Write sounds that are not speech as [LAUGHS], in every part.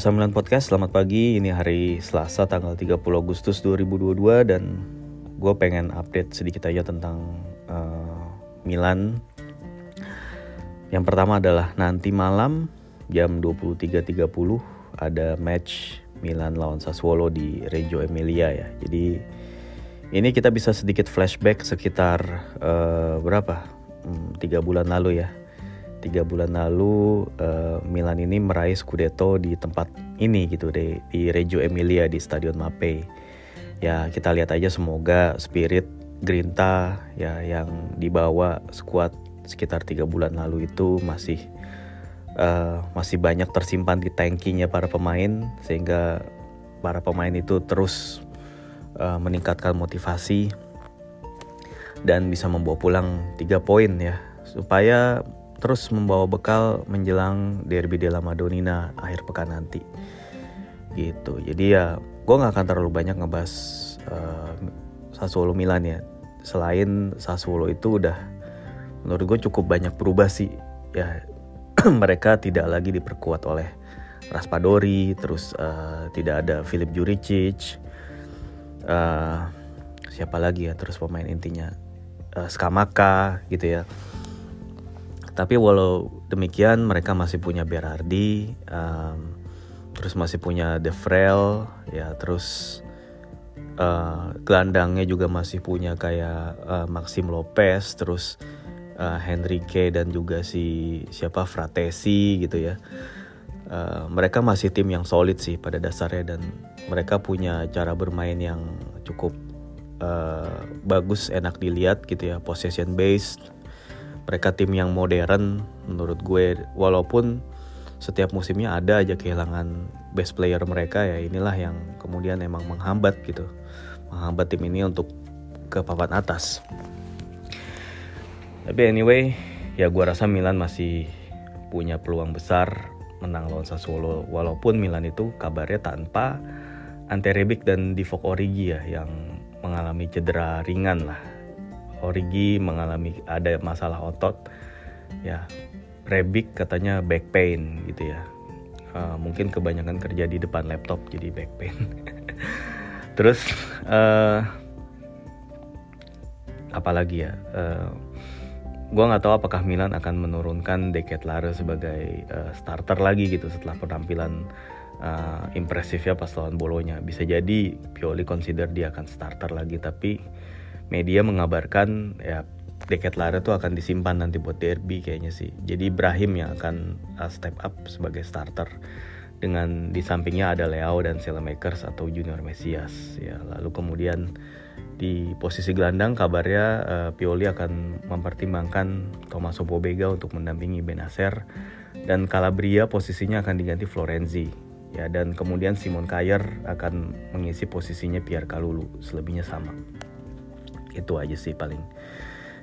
Rasa Milan Podcast, selamat pagi. Ini hari Selasa tanggal 30 Agustus 2022 dan gue pengen update sedikit aja tentang uh, Milan. Yang pertama adalah nanti malam jam 23.30 ada match Milan lawan Sassuolo di Reggio Emilia ya. Jadi ini kita bisa sedikit flashback sekitar uh, berapa? Hmm, tiga bulan lalu ya tiga bulan lalu uh, Milan ini meraih Scudetto di tempat ini gitu deh di Reggio Emilia di Stadion Mapei. Ya kita lihat aja semoga spirit Grinta ya yang dibawa skuad sekitar tiga bulan lalu itu masih uh, masih banyak tersimpan di tankinya para pemain sehingga para pemain itu terus uh, meningkatkan motivasi dan bisa membawa pulang tiga poin ya supaya terus membawa bekal menjelang Derby della Madonnina akhir pekan nanti. Gitu. Jadi ya gue nggak akan terlalu banyak ngebahas uh, Sassuolo Milan ya. Selain Sassuolo itu udah menurut gue cukup banyak berubah sih. Ya [CLEARS THROAT] mereka tidak lagi diperkuat oleh Raspadori terus uh, tidak ada Filip Juricic uh, siapa lagi ya terus pemain intinya? Uh, Skamaka gitu ya tapi walau demikian mereka masih punya Berardi, um, terus masih punya De Vrel, ya terus uh, gelandangnya juga masih punya kayak uh, Maxim Lopez, terus uh, Henrique dan juga si siapa Fratesi gitu ya. Uh, mereka masih tim yang solid sih pada dasarnya dan mereka punya cara bermain yang cukup uh, bagus, enak dilihat gitu ya, possession based mereka tim yang modern menurut gue. Walaupun setiap musimnya ada aja kehilangan best player mereka ya. Inilah yang kemudian emang menghambat gitu. Menghambat tim ini untuk ke papan atas. Tapi anyway ya gue rasa Milan masih punya peluang besar menang lawan Sassuolo. Walaupun Milan itu kabarnya tanpa Ante Rebic dan Divock Origi ya yang mengalami cedera ringan lah Origi mengalami ada masalah otot ya Rebic katanya back pain gitu ya. Uh, mungkin kebanyakan kerja di depan laptop jadi back pain. [LAUGHS] Terus uh, apalagi ya? Uh, gue nggak tahu apakah Milan akan menurunkan Lare sebagai uh, starter lagi gitu setelah penampilan uh, impresif ya pas lawan Bolonya. Bisa jadi Pioli consider dia akan starter lagi tapi media mengabarkan ya Deket Lara tuh akan disimpan nanti buat derby kayaknya sih. Jadi Ibrahim yang akan uh, step up sebagai starter dengan di sampingnya ada Leo dan Selemakers atau Junior Mesias ya. Lalu kemudian di posisi gelandang kabarnya uh, Pioli akan mempertimbangkan Tommaso Pobega untuk mendampingi Benacer dan Calabria posisinya akan diganti Florenzi ya dan kemudian Simon Kayer akan mengisi posisinya Pierre Kalulu selebihnya sama itu aja sih paling.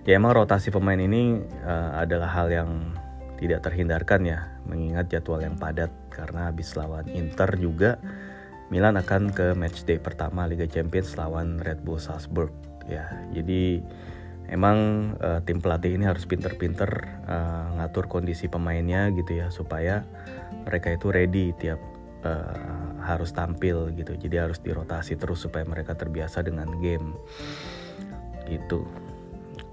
Ya emang rotasi pemain ini uh, adalah hal yang tidak terhindarkan ya mengingat jadwal yang padat karena habis lawan Inter juga Milan akan ke match day pertama Liga Champions lawan Red Bull Salzburg. Ya jadi emang uh, tim pelatih ini harus pinter-pinter uh, ngatur kondisi pemainnya gitu ya supaya mereka itu ready tiap uh, harus tampil gitu. Jadi harus dirotasi terus supaya mereka terbiasa dengan game gitu.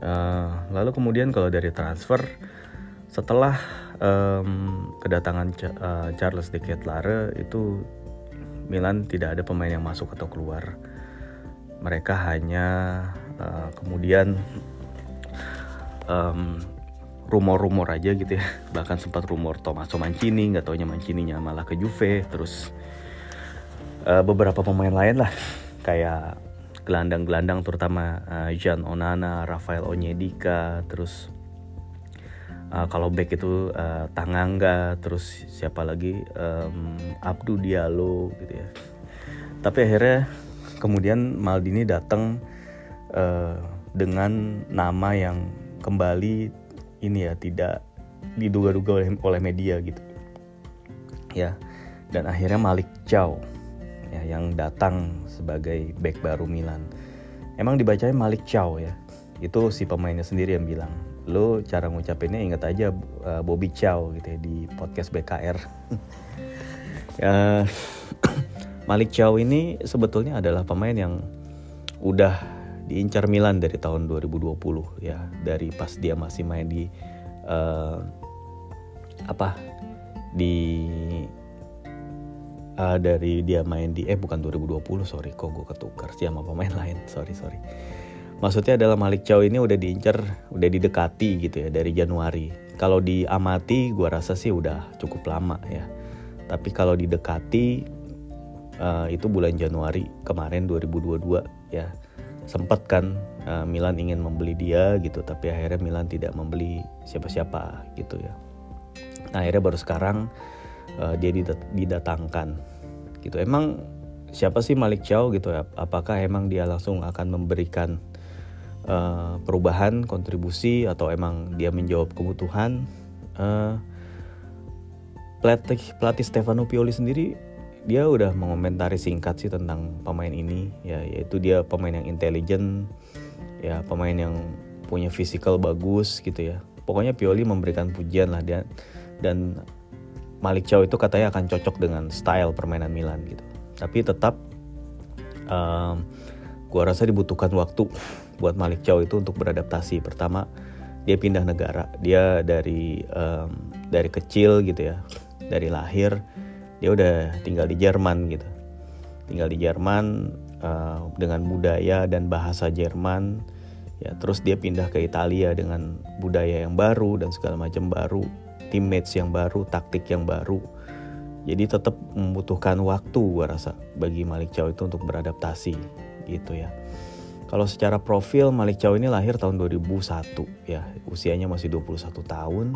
Uh, lalu kemudian kalau dari transfer setelah um, kedatangan uh, Charles de Ketlare itu Milan tidak ada pemain yang masuk atau keluar. Mereka hanya uh, kemudian um, rumor-rumor aja gitu ya. [LAUGHS] Bahkan sempat rumor Tommaso Mancini nggak taunya Mancininya malah ke Juve terus uh, beberapa pemain lain lah. Kayak gelandang-gelandang terutama uh, Jan Onana, Rafael Onyedika, terus uh, kalau back itu uh, Tanganga, terus siapa lagi um, Abdu Diallo gitu ya. Tapi akhirnya kemudian Maldini datang uh, dengan nama yang kembali ini ya tidak diduga-duga oleh, oleh media gitu. Ya. Dan akhirnya Malik Chow ya yang datang sebagai back baru Milan. Emang dibacanya Malik Chow ya. Itu si pemainnya sendiri yang bilang. Lo cara ngucapinnya ingat aja uh, Bobby Chow gitu ya di podcast BKR. [LAUGHS] ya [CLEARS THROAT] Malik Chow ini sebetulnya adalah pemain yang udah diincar Milan dari tahun 2020 ya dari pas dia masih main di uh, apa di uh, dari dia main di eh bukan 2020 sorry kok gue ketukar sih sama pemain [LAUGHS] lain sorry sorry. Maksudnya adalah Malik Chow ini udah diincar udah didekati gitu ya dari Januari. Kalau diamati gue rasa sih udah cukup lama ya. Tapi kalau didekati uh, itu bulan Januari kemarin 2022 ya. Sempat kan uh, Milan ingin membeli dia gitu tapi akhirnya Milan tidak membeli siapa-siapa gitu ya. Nah akhirnya baru sekarang uh, dia didatangkan. Gitu. Emang siapa sih Malik Chow gitu? Ya apakah emang dia langsung akan memberikan uh, perubahan kontribusi atau emang dia menjawab kebutuhan? Uh, pelatih pelatih Stefano Pioli sendiri dia udah mengomentari singkat sih tentang pemain ini. Ya yaitu dia pemain yang intelijen ya pemain yang punya fisikal bagus gitu ya. Pokoknya Pioli memberikan pujian lah dia dan Malik Chow itu katanya akan cocok dengan style permainan Milan gitu. Tapi tetap um, gua rasa dibutuhkan waktu buat Malik Chow itu untuk beradaptasi. Pertama dia pindah negara. Dia dari um, dari kecil gitu ya dari lahir dia udah tinggal di Jerman gitu. Tinggal di Jerman uh, dengan budaya dan bahasa Jerman. Ya terus dia pindah ke Italia dengan budaya yang baru dan segala macam baru teammates yang baru taktik yang baru. Jadi tetap membutuhkan waktu gue rasa bagi Malik Chow itu untuk beradaptasi gitu ya. Kalau secara profil Malik Chow ini lahir tahun 2001 ya. Usianya masih 21 tahun.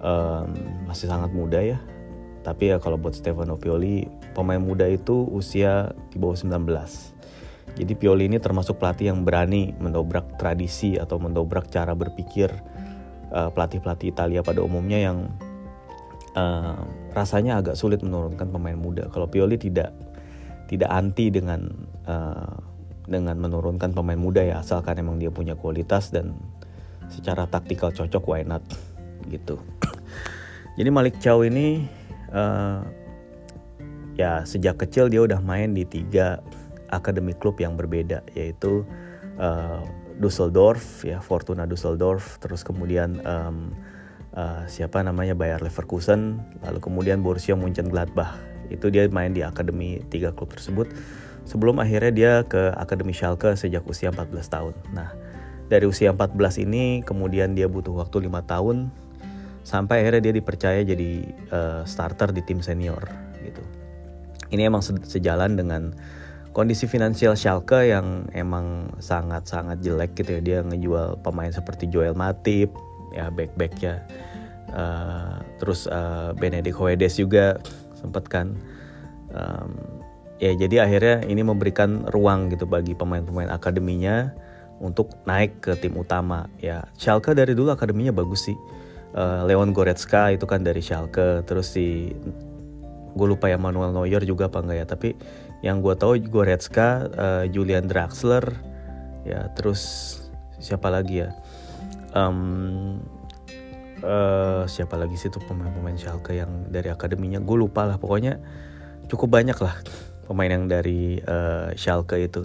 Um, masih sangat muda ya. Tapi ya kalau buat Stefano Pioli pemain muda itu usia di bawah 19 jadi Pioli ini termasuk pelatih yang berani mendobrak tradisi atau mendobrak cara berpikir uh, pelatih-pelatih Italia pada umumnya yang uh, rasanya agak sulit menurunkan pemain muda. Kalau Pioli tidak tidak anti dengan uh, dengan menurunkan pemain muda ya asalkan emang dia punya kualitas dan secara taktikal cocok why not? Gitu. Jadi Malik Chow ini uh, ya sejak kecil dia udah main di tiga akademi klub yang berbeda yaitu uh, Dusseldorf ya Fortuna Dusseldorf terus kemudian um, uh, siapa namanya Bayer Leverkusen lalu kemudian Borussia Mönchengladbach. Itu dia main di akademi tiga klub tersebut. Sebelum akhirnya dia ke akademi Schalke sejak usia 14 tahun. Nah dari usia 14 ini kemudian dia butuh waktu lima tahun sampai akhirnya dia dipercaya jadi uh, starter di tim senior gitu. Ini emang sejalan dengan kondisi finansial Schalke yang emang sangat-sangat jelek gitu ya. Dia ngejual pemain seperti Joel Matip, ya back-back ya. Uh, terus uh, Benedict Hoedes juga sempat kan. Um, ya jadi akhirnya ini memberikan ruang gitu bagi pemain-pemain akademinya untuk naik ke tim utama ya Schalke dari dulu akademinya bagus sih uh, Leon Goretzka itu kan dari Schalke terus si gue lupa ya Manuel Neuer juga apa enggak ya tapi yang gue tahu Goretzka uh, Julian Draxler ya terus siapa lagi ya? Um, uh, siapa lagi sih tuh pemain-pemain Schalke yang dari akademinya? Gue lupa lah pokoknya cukup banyak lah pemain yang dari uh, Schalke itu.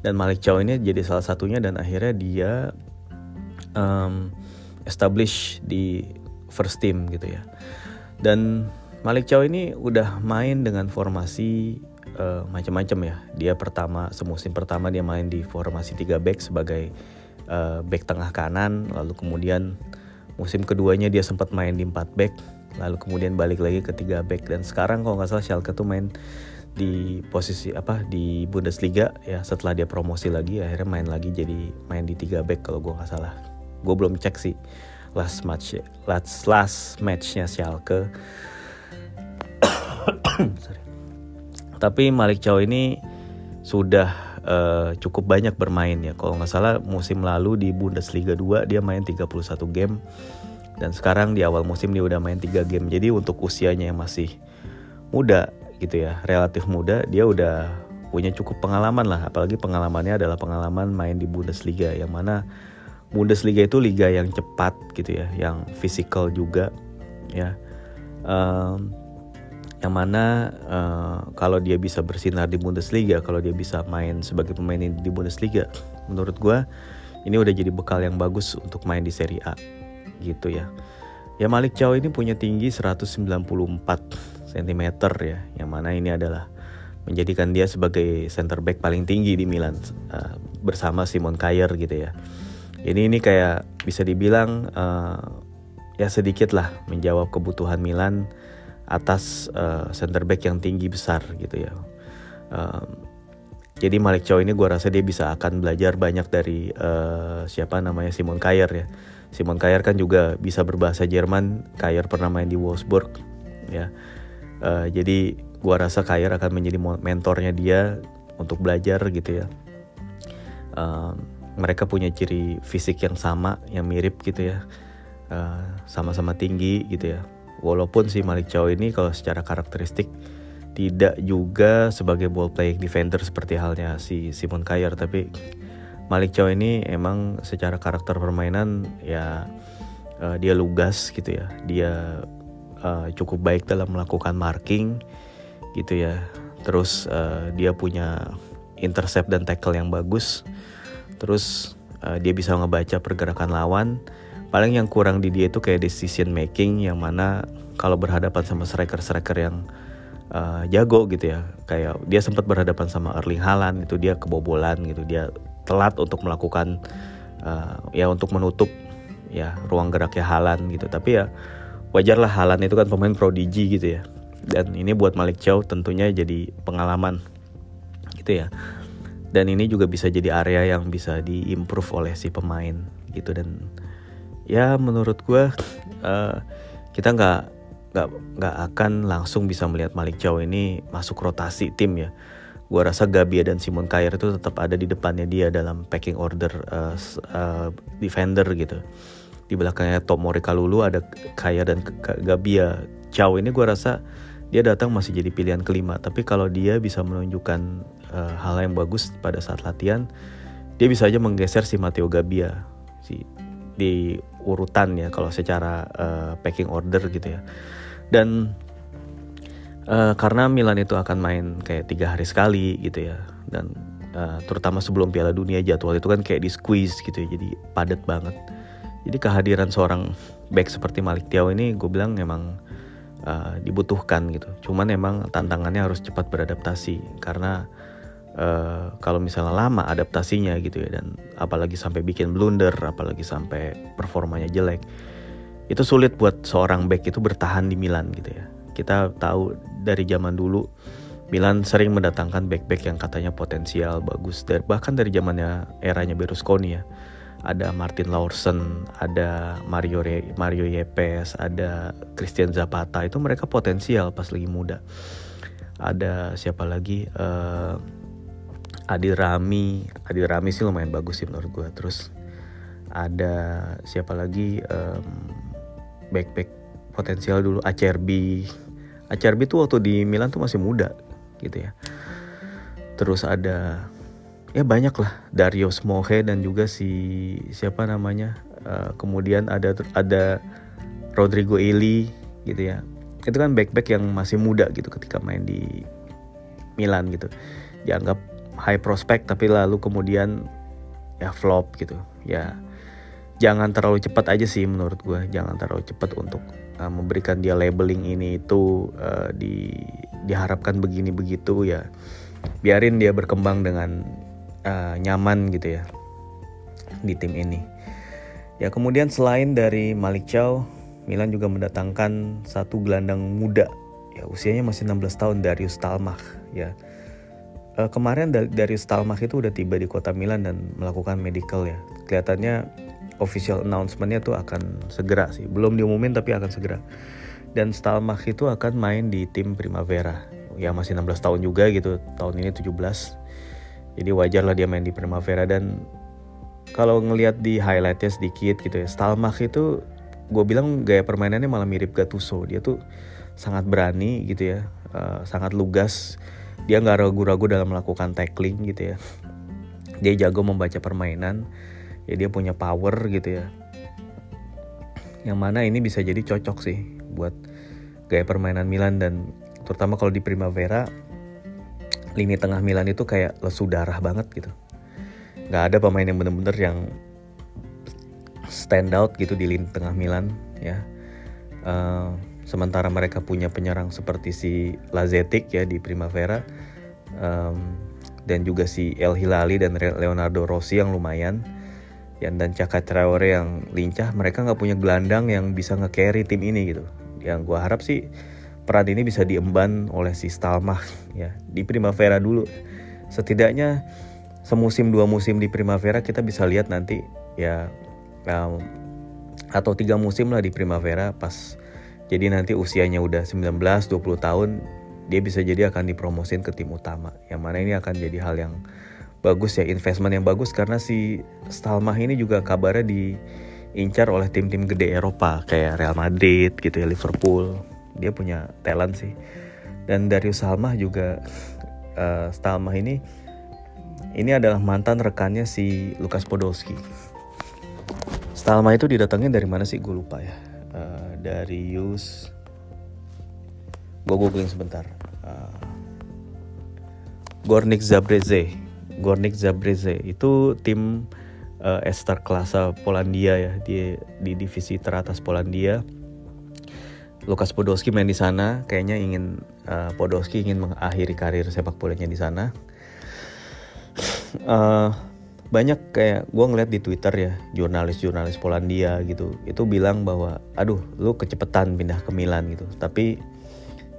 Dan Malik Chow ini jadi salah satunya dan akhirnya dia um, establish di first team gitu ya. Dan Malik Chow ini udah main dengan formasi uh, macam-macam ya. Dia pertama semusim pertama dia main di formasi 3 back sebagai uh, back tengah kanan, lalu kemudian musim keduanya dia sempat main di 4 back, lalu kemudian balik lagi ke 3 back. Dan sekarang kalau nggak salah Schalke tuh main di posisi apa di Bundesliga ya. Setelah dia promosi lagi akhirnya main lagi jadi main di 3 back kalau gue nggak salah. Gue belum cek sih last match last last matchnya Schalke. [COUGHS] Sorry. Tapi Malik Chow ini sudah uh, cukup banyak bermain ya. Kalau nggak salah musim lalu di Bundesliga 2 dia main 31 game. Dan sekarang di awal musim dia udah main 3 game. Jadi untuk usianya yang masih muda gitu ya relatif muda dia udah punya cukup pengalaman lah. Apalagi pengalamannya adalah pengalaman main di Bundesliga yang mana Bundesliga itu liga yang cepat gitu ya, yang fisikal juga ya. Um, yang mana uh, kalau dia bisa bersinar di Bundesliga, kalau dia bisa main sebagai pemain di Bundesliga, menurut gue ini udah jadi bekal yang bagus untuk main di Serie A gitu ya. Ya Malik Chow ini punya tinggi 194 cm ya, yang mana ini adalah menjadikan dia sebagai center back paling tinggi di Milan uh, bersama Simon Kjaer gitu ya. Ini ini kayak bisa dibilang uh, ya sedikit lah menjawab kebutuhan Milan atas uh, center back yang tinggi besar gitu ya. Uh, jadi Malik Chow ini gue rasa dia bisa akan belajar banyak dari uh, siapa namanya Simon Kjaer ya. Simon Kjaer kan juga bisa berbahasa Jerman. Kjaer pernah main di Wolfsburg ya. Uh, jadi gue rasa Kjaer akan menjadi mentornya dia untuk belajar gitu ya. Uh, mereka punya ciri fisik yang sama, yang mirip gitu ya. sama-sama uh, tinggi gitu ya walaupun si Malik Chow ini kalau secara karakteristik tidak juga sebagai ball playing defender seperti halnya si Simon Kjaer tapi Malik Chow ini emang secara karakter permainan ya uh, dia lugas gitu ya. Dia uh, cukup baik dalam melakukan marking gitu ya. Terus uh, dia punya intercept dan tackle yang bagus. Terus uh, dia bisa ngebaca pergerakan lawan paling yang kurang di dia itu kayak decision making yang mana kalau berhadapan sama striker-striker yang uh, jago gitu ya kayak dia sempat berhadapan sama Erling Haaland itu dia kebobolan gitu dia telat untuk melakukan uh, ya untuk menutup ya ruang geraknya Haaland gitu. Tapi ya wajarlah Haaland itu kan pemain prodigi gitu ya. Dan ini buat Malik Chow tentunya jadi pengalaman gitu ya. Dan ini juga bisa jadi area yang bisa diimprove oleh si pemain gitu. Dan ya menurut gue uh, kita nggak nggak nggak akan langsung bisa melihat Malik Chow ini masuk rotasi tim ya. gue rasa Gabia dan Simon Kjaer itu tetap ada di depannya dia dalam packing order uh, uh, defender gitu. Di belakangnya Tomori Kalulu ada Kjaer dan Gabia. Chow ini gue rasa dia datang masih jadi pilihan kelima. Tapi kalau dia bisa menunjukkan uh, hal yang bagus pada saat latihan, dia bisa aja menggeser si Matteo Gabia si di urutan ya kalau secara uh, packing order gitu ya. Dan uh, karena Milan itu akan main kayak tiga hari sekali gitu ya dan uh, terutama sebelum Piala Dunia jadwal itu kan kayak di squeeze gitu ya jadi padat banget. Jadi kehadiran seorang back seperti Malik Tiaw ini gue bilang emang uh, dibutuhkan gitu. Cuman emang tantangannya harus cepat beradaptasi karena uh, kalau misalnya lama adaptasinya gitu ya dan apalagi sampai bikin blunder apalagi sampai performanya jelek itu sulit buat seorang back itu bertahan di Milan gitu ya kita tahu dari zaman dulu Milan sering mendatangkan back-back yang katanya potensial bagus dan bahkan dari zamannya eranya Berlusconi ya ada Martin Lawson, ada Mario Re, Mario Yepes, ada Christian Zapata itu mereka potensial pas lagi muda. Ada siapa lagi? Uh, Adil Rami. Adil Rami sih lumayan bagus sih menurut gue terus ada siapa lagi? Um, back back potensial dulu Acerbi. Acerbi tuh waktu di Milan tuh masih muda gitu ya. Terus ada ya banyak lah. Dario Smohe dan juga si siapa namanya? Uh, kemudian ada ada Rodrigo Eli gitu ya. Itu kan back back yang masih muda gitu ketika main di Milan gitu. Dianggap high prospect tapi lalu kemudian ya flop gitu. Ya jangan terlalu cepat aja sih menurut gue jangan terlalu cepat untuk uh, memberikan dia labeling ini itu uh, di diharapkan begini begitu ya. Biarin dia berkembang dengan uh, nyaman gitu ya di tim ini. Ya kemudian selain dari Malik Chow Milan juga mendatangkan satu gelandang muda. Ya usianya masih 16 tahun Darius Talmach ya uh, kemarin dari Stalmach itu udah tiba di kota Milan dan melakukan medical ya. Kelihatannya official announcementnya tuh akan segera sih. Belum diumumin tapi akan segera. Dan Stalmach itu akan main di tim Primavera. Ya masih 16 tahun juga gitu. Tahun ini 17. Jadi wajar lah dia main di Primavera dan kalau ngelihat di highlightnya sedikit gitu ya. Stalmach itu gue bilang gaya permainannya malah mirip Gattuso. Dia tuh sangat berani gitu ya. Uh, sangat lugas dia nggak ragu-ragu dalam melakukan tackling gitu ya. Dia jago membaca permainan ya dia punya power gitu ya. Yang mana ini bisa jadi cocok sih buat gaya permainan Milan dan terutama kalau di Primavera lini tengah Milan itu kayak lesu darah banget gitu. Nggak ada pemain yang bener-bener yang stand out gitu di lini tengah Milan ya. Uh, sementara mereka punya penyerang seperti si Lazetic ya di Primavera um, dan juga si El Hilali dan Leonardo Rossi yang lumayan. Ya, dan Caka Traore yang lincah mereka nggak punya gelandang yang bisa nge-carry tim ini gitu. Yang gue harap sih peran ini bisa diemban oleh si Stalmach [LAUGHS] ya di Primavera dulu. Setidaknya semusim dua musim di Primavera kita bisa lihat nanti ya um, atau tiga musim lah di Primavera pas jadi nanti usianya udah 19-20 tahun dia bisa jadi akan dipromosin ke tim utama. Yang mana ini akan jadi hal yang bagus ya, investment yang bagus karena si Stalmah ini juga kabarnya diincar oleh tim-tim gede Eropa kayak Real Madrid gitu ya, Liverpool. Dia punya talent sih. Dan Darius Salmah juga uh, Stalmah ini ini adalah mantan rekannya si Lukas Podolski. Stalmah itu didatangin dari mana sih? Gue lupa ya Darius gue googling sebentar. Uh, Gornik Zabreze. Gornik Zabreze. Itu tim uh, Ester Klasa Polandia ya. Di di divisi teratas Polandia. Lukas Podolski main di sana. Kayaknya ingin uh, Podolski ingin mengakhiri karir sepak bolanya di sana. Uh, banyak kayak gue ngeliat di Twitter ya jurnalis-jurnalis Polandia gitu itu bilang bahwa aduh lu kecepetan pindah ke Milan gitu. Tapi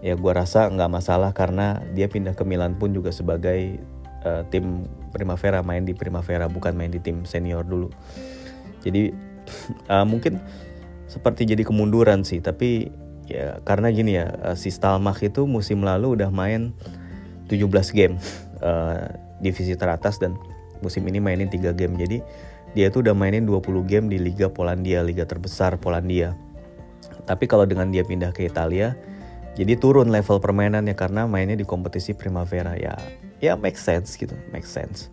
ya gue rasa nggak masalah karena dia pindah ke Milan pun juga sebagai uh, tim Primavera main di Primavera bukan main di tim senior dulu. Jadi uh, [LAUGHS] mungkin seperti jadi kemunduran sih tapi ya karena gini ya uh, si Stalmach itu musim lalu udah main 17 game uh, [LAUGHS] divisi teratas dan musim ini mainin 3 game. Jadi dia tuh udah mainin 20 game di Liga Polandia liga terbesar Polandia. Tapi kalau dengan dia pindah ke Italia jadi turun level permainannya karena mainnya di kompetisi Primavera. Ya ya make sense gitu make sense.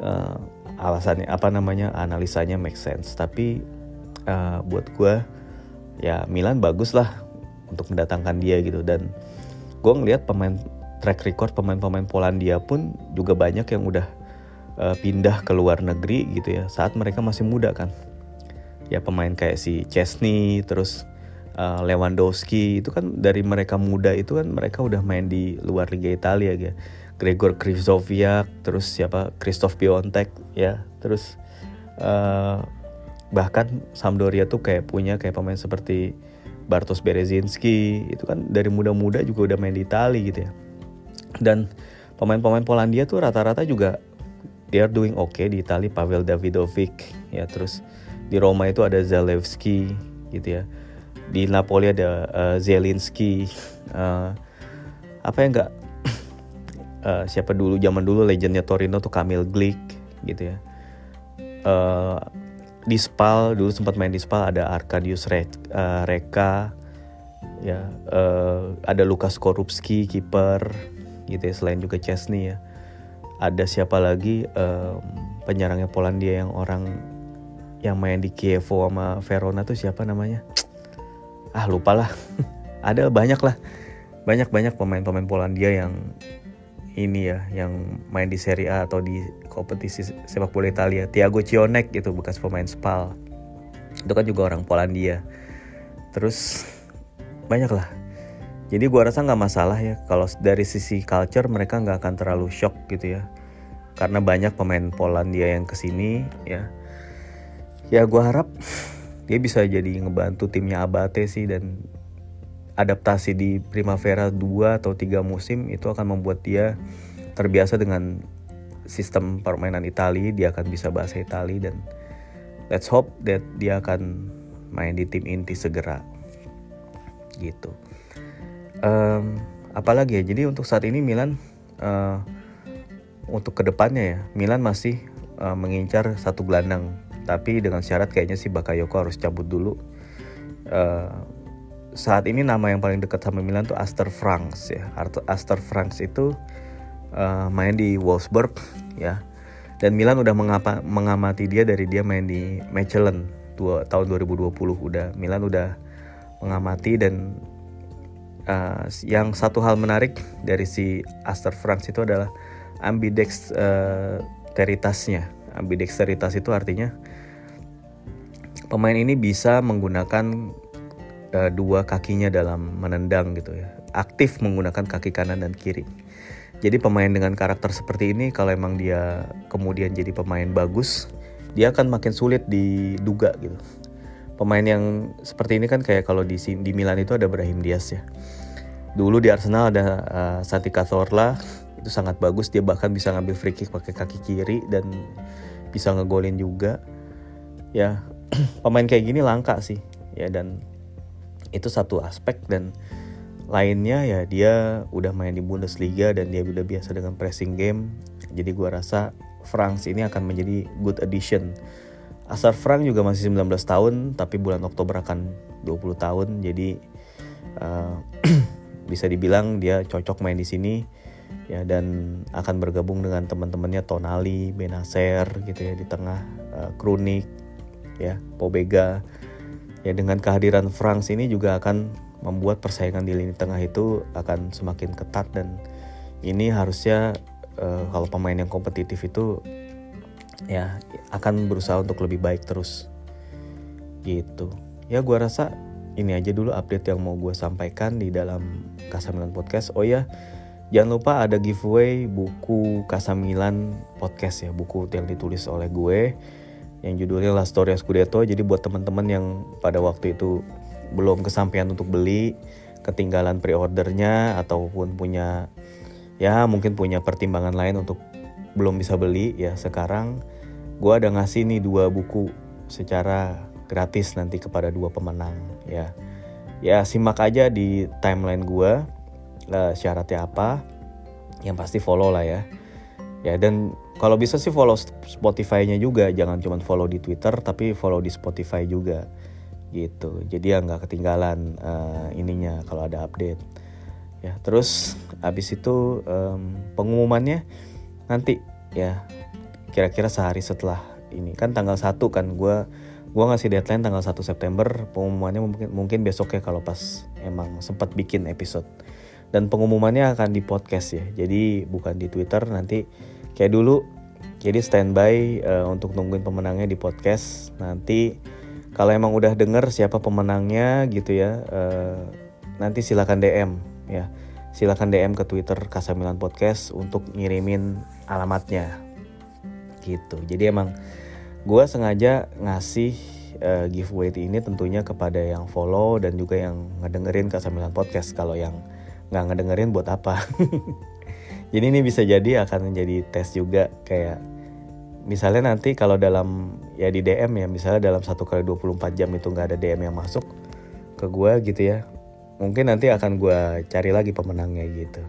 Uh, alasannya apa namanya analisanya make sense. Tapi uh, buat gue ya Milan bagus lah untuk mendatangkan dia gitu. Dan gue ngeliat pemain track record pemain-pemain Polandia pun juga banyak yang udah uh, pindah ke luar negeri gitu ya saat mereka masih muda kan. Ya pemain kayak si Chesney terus uh, Lewandowski itu kan dari mereka muda itu kan mereka udah main di luar Liga Italia ya. Gregor Krizoviak terus siapa? Christoph Piontek ya. Terus uh, bahkan Sampdoria tuh kayak punya kayak pemain seperti Bartosz Berezinski itu kan dari muda-muda juga udah main di Italia gitu ya. Dan pemain-pemain Polandia tuh rata-rata juga they are doing okay di Italia Pavel Davidovic ya terus di Roma itu ada Zalewski gitu ya. Di Napoli ada uh, Zelinski uh, apa yang enggak uh, [LAUGHS] siapa dulu zaman dulu legendnya Torino tuh Kamil Glik gitu ya. Uh, di Spal dulu sempat main di Spal ada Arkadius Re uh, Reka ya uh, ada Lukas Korupski kiper gitu ya selain juga Chesney ya ada siapa lagi um, penyerangnya Polandia yang orang yang main di Kievo sama Verona tuh siapa namanya? Ah lupa lah. [LAUGHS] Ada banyak lah. Banyak banyak pemain-pemain Polandia yang ini ya yang main di Serie A atau di kompetisi sepak bola Italia. Tiago Cionek gitu bekas pemain Spal. Itu kan juga orang Polandia. Terus banyak lah jadi gue rasa nggak masalah ya kalau dari sisi culture mereka nggak akan terlalu shock gitu ya. Karena banyak pemain Polandia yang ke sini ya. Ya gue harap dia bisa jadi ngebantu timnya Abate sih dan adaptasi di Primavera 2 atau 3 musim itu akan membuat dia terbiasa dengan sistem permainan Italia, dia akan bisa bahasa Italia dan let's hope that dia akan main di tim inti segera. Gitu um, apalagi ya jadi untuk saat ini Milan uh, untuk ke depannya ya Milan masih uh, mengincar satu gelandang. Tapi dengan syarat kayaknya si Bakayoko harus cabut dulu. Uh, saat ini nama yang paling dekat sama Milan tuh Aster Franks ya. Aster Franks itu uh, main di Wolfsburg ya. Dan Milan udah mengapa, mengamati dia dari dia main di Mechelen dua, tahun 2020 udah Milan udah mengamati dan uh, yang satu hal menarik dari si Aster Franks itu adalah ambidexteritasnya. Uh, ambidexteritas itu artinya pemain ini bisa menggunakan uh, dua kakinya dalam menendang gitu ya. Aktif menggunakan kaki kanan dan kiri. Jadi pemain dengan karakter seperti ini kalau emang dia kemudian jadi pemain bagus, dia akan makin sulit diduga gitu. Pemain yang seperti ini kan kayak kalau di di Milan itu ada Brahim Diaz ya. Dulu di Arsenal ada uh, Santi Cazorla itu sangat bagus dia bahkan bisa ngambil free kick pakai kaki kiri dan bisa ngegolin juga. Ya, [CLEARS THROAT] pemain kayak gini langka sih ya dan itu satu aspek dan lainnya ya dia udah main di Bundesliga dan dia udah biasa dengan pressing game. Jadi gua rasa Franks ini akan menjadi good addition. Asar Frank juga masih 19 tahun, tapi bulan Oktober akan 20 tahun, jadi uh, [CLEARS THROAT] bisa dibilang dia cocok main di sini ya dan akan bergabung dengan teman-temannya Tonali, Benacer gitu ya di tengah uh, Krunik ya, Pobega. Ya dengan kehadiran Franks ini juga akan membuat persaingan di lini tengah itu akan semakin ketat dan ini harusnya uh, kalau pemain yang kompetitif itu ya akan berusaha untuk lebih baik terus gitu ya gue rasa ini aja dulu update yang mau gue sampaikan di dalam Kasamilan Podcast. Oh ya jangan lupa ada giveaway buku Kasamilan Podcast ya buku yang ditulis oleh gue yang judulnya La Storia Scudetto jadi buat teman-teman yang pada waktu itu belum kesampaian untuk beli ketinggalan pre-ordernya ataupun punya ya mungkin punya pertimbangan lain untuk belum bisa beli ya sekarang gue ada ngasih nih dua buku secara gratis nanti kepada dua pemenang ya. Ya simak aja di timeline gue lah syaratnya apa. Yang pasti follow lah ya. Ya dan kalau bisa sih follow Spotify-nya juga. Jangan cuma follow di Twitter tapi follow di Spotify juga. Gitu. Jadi ya nggak ketinggalan uh, ininya kalau ada update. Ya terus abis itu um, pengumumannya nanti. Ya kira-kira sehari setelah ini. Kan tanggal 1 kan gue gue ngasih deadline tanggal 1 September pengumumannya mungkin mungkin besok ya kalau pas emang sempat bikin episode. Dan pengumumannya akan di podcast ya jadi bukan di Twitter nanti kayak dulu. Jadi standby uh, untuk nungguin pemenangnya di podcast. Nanti kalau emang udah denger siapa pemenangnya gitu ya uh, nanti silakan DM ya. Silakan DM ke Twitter Kasamilan Podcast untuk ngirimin alamatnya. Gitu. Jadi emang gue sengaja ngasih uh, giveaway ini tentunya kepada yang follow dan juga yang ngedengerin Kasamilan Podcast kalau yang nggak ngedengerin buat apa. [LAUGHS] Jadi ini bisa jadi akan menjadi tes juga kayak misalnya nanti kalau dalam ya di DM ya misalnya dalam satu kali 24 jam itu nggak ada DM yang masuk ke gue gitu ya mungkin nanti akan gue cari lagi pemenangnya gitu.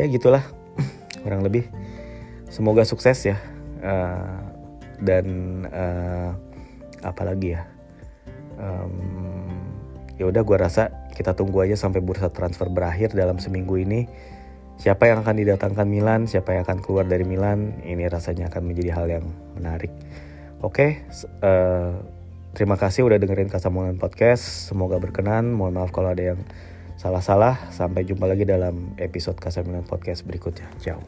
Ya gitulah [CLEARS THROAT] kurang lebih. Semoga sukses ya uh, dan uh, apalagi ya um, ya udah gue rasa kita tunggu aja sampai bursa transfer berakhir dalam seminggu ini siapa yang akan didatangkan Milan siapa yang akan keluar dari Milan ini rasanya akan menjadi hal yang menarik oke okay, uh, eh, Terima kasih udah dengerin Kasamongan Podcast. Semoga berkenan. Mohon maaf kalau ada yang salah-salah. Sampai jumpa lagi dalam episode Kasamongan Podcast berikutnya. Ciao.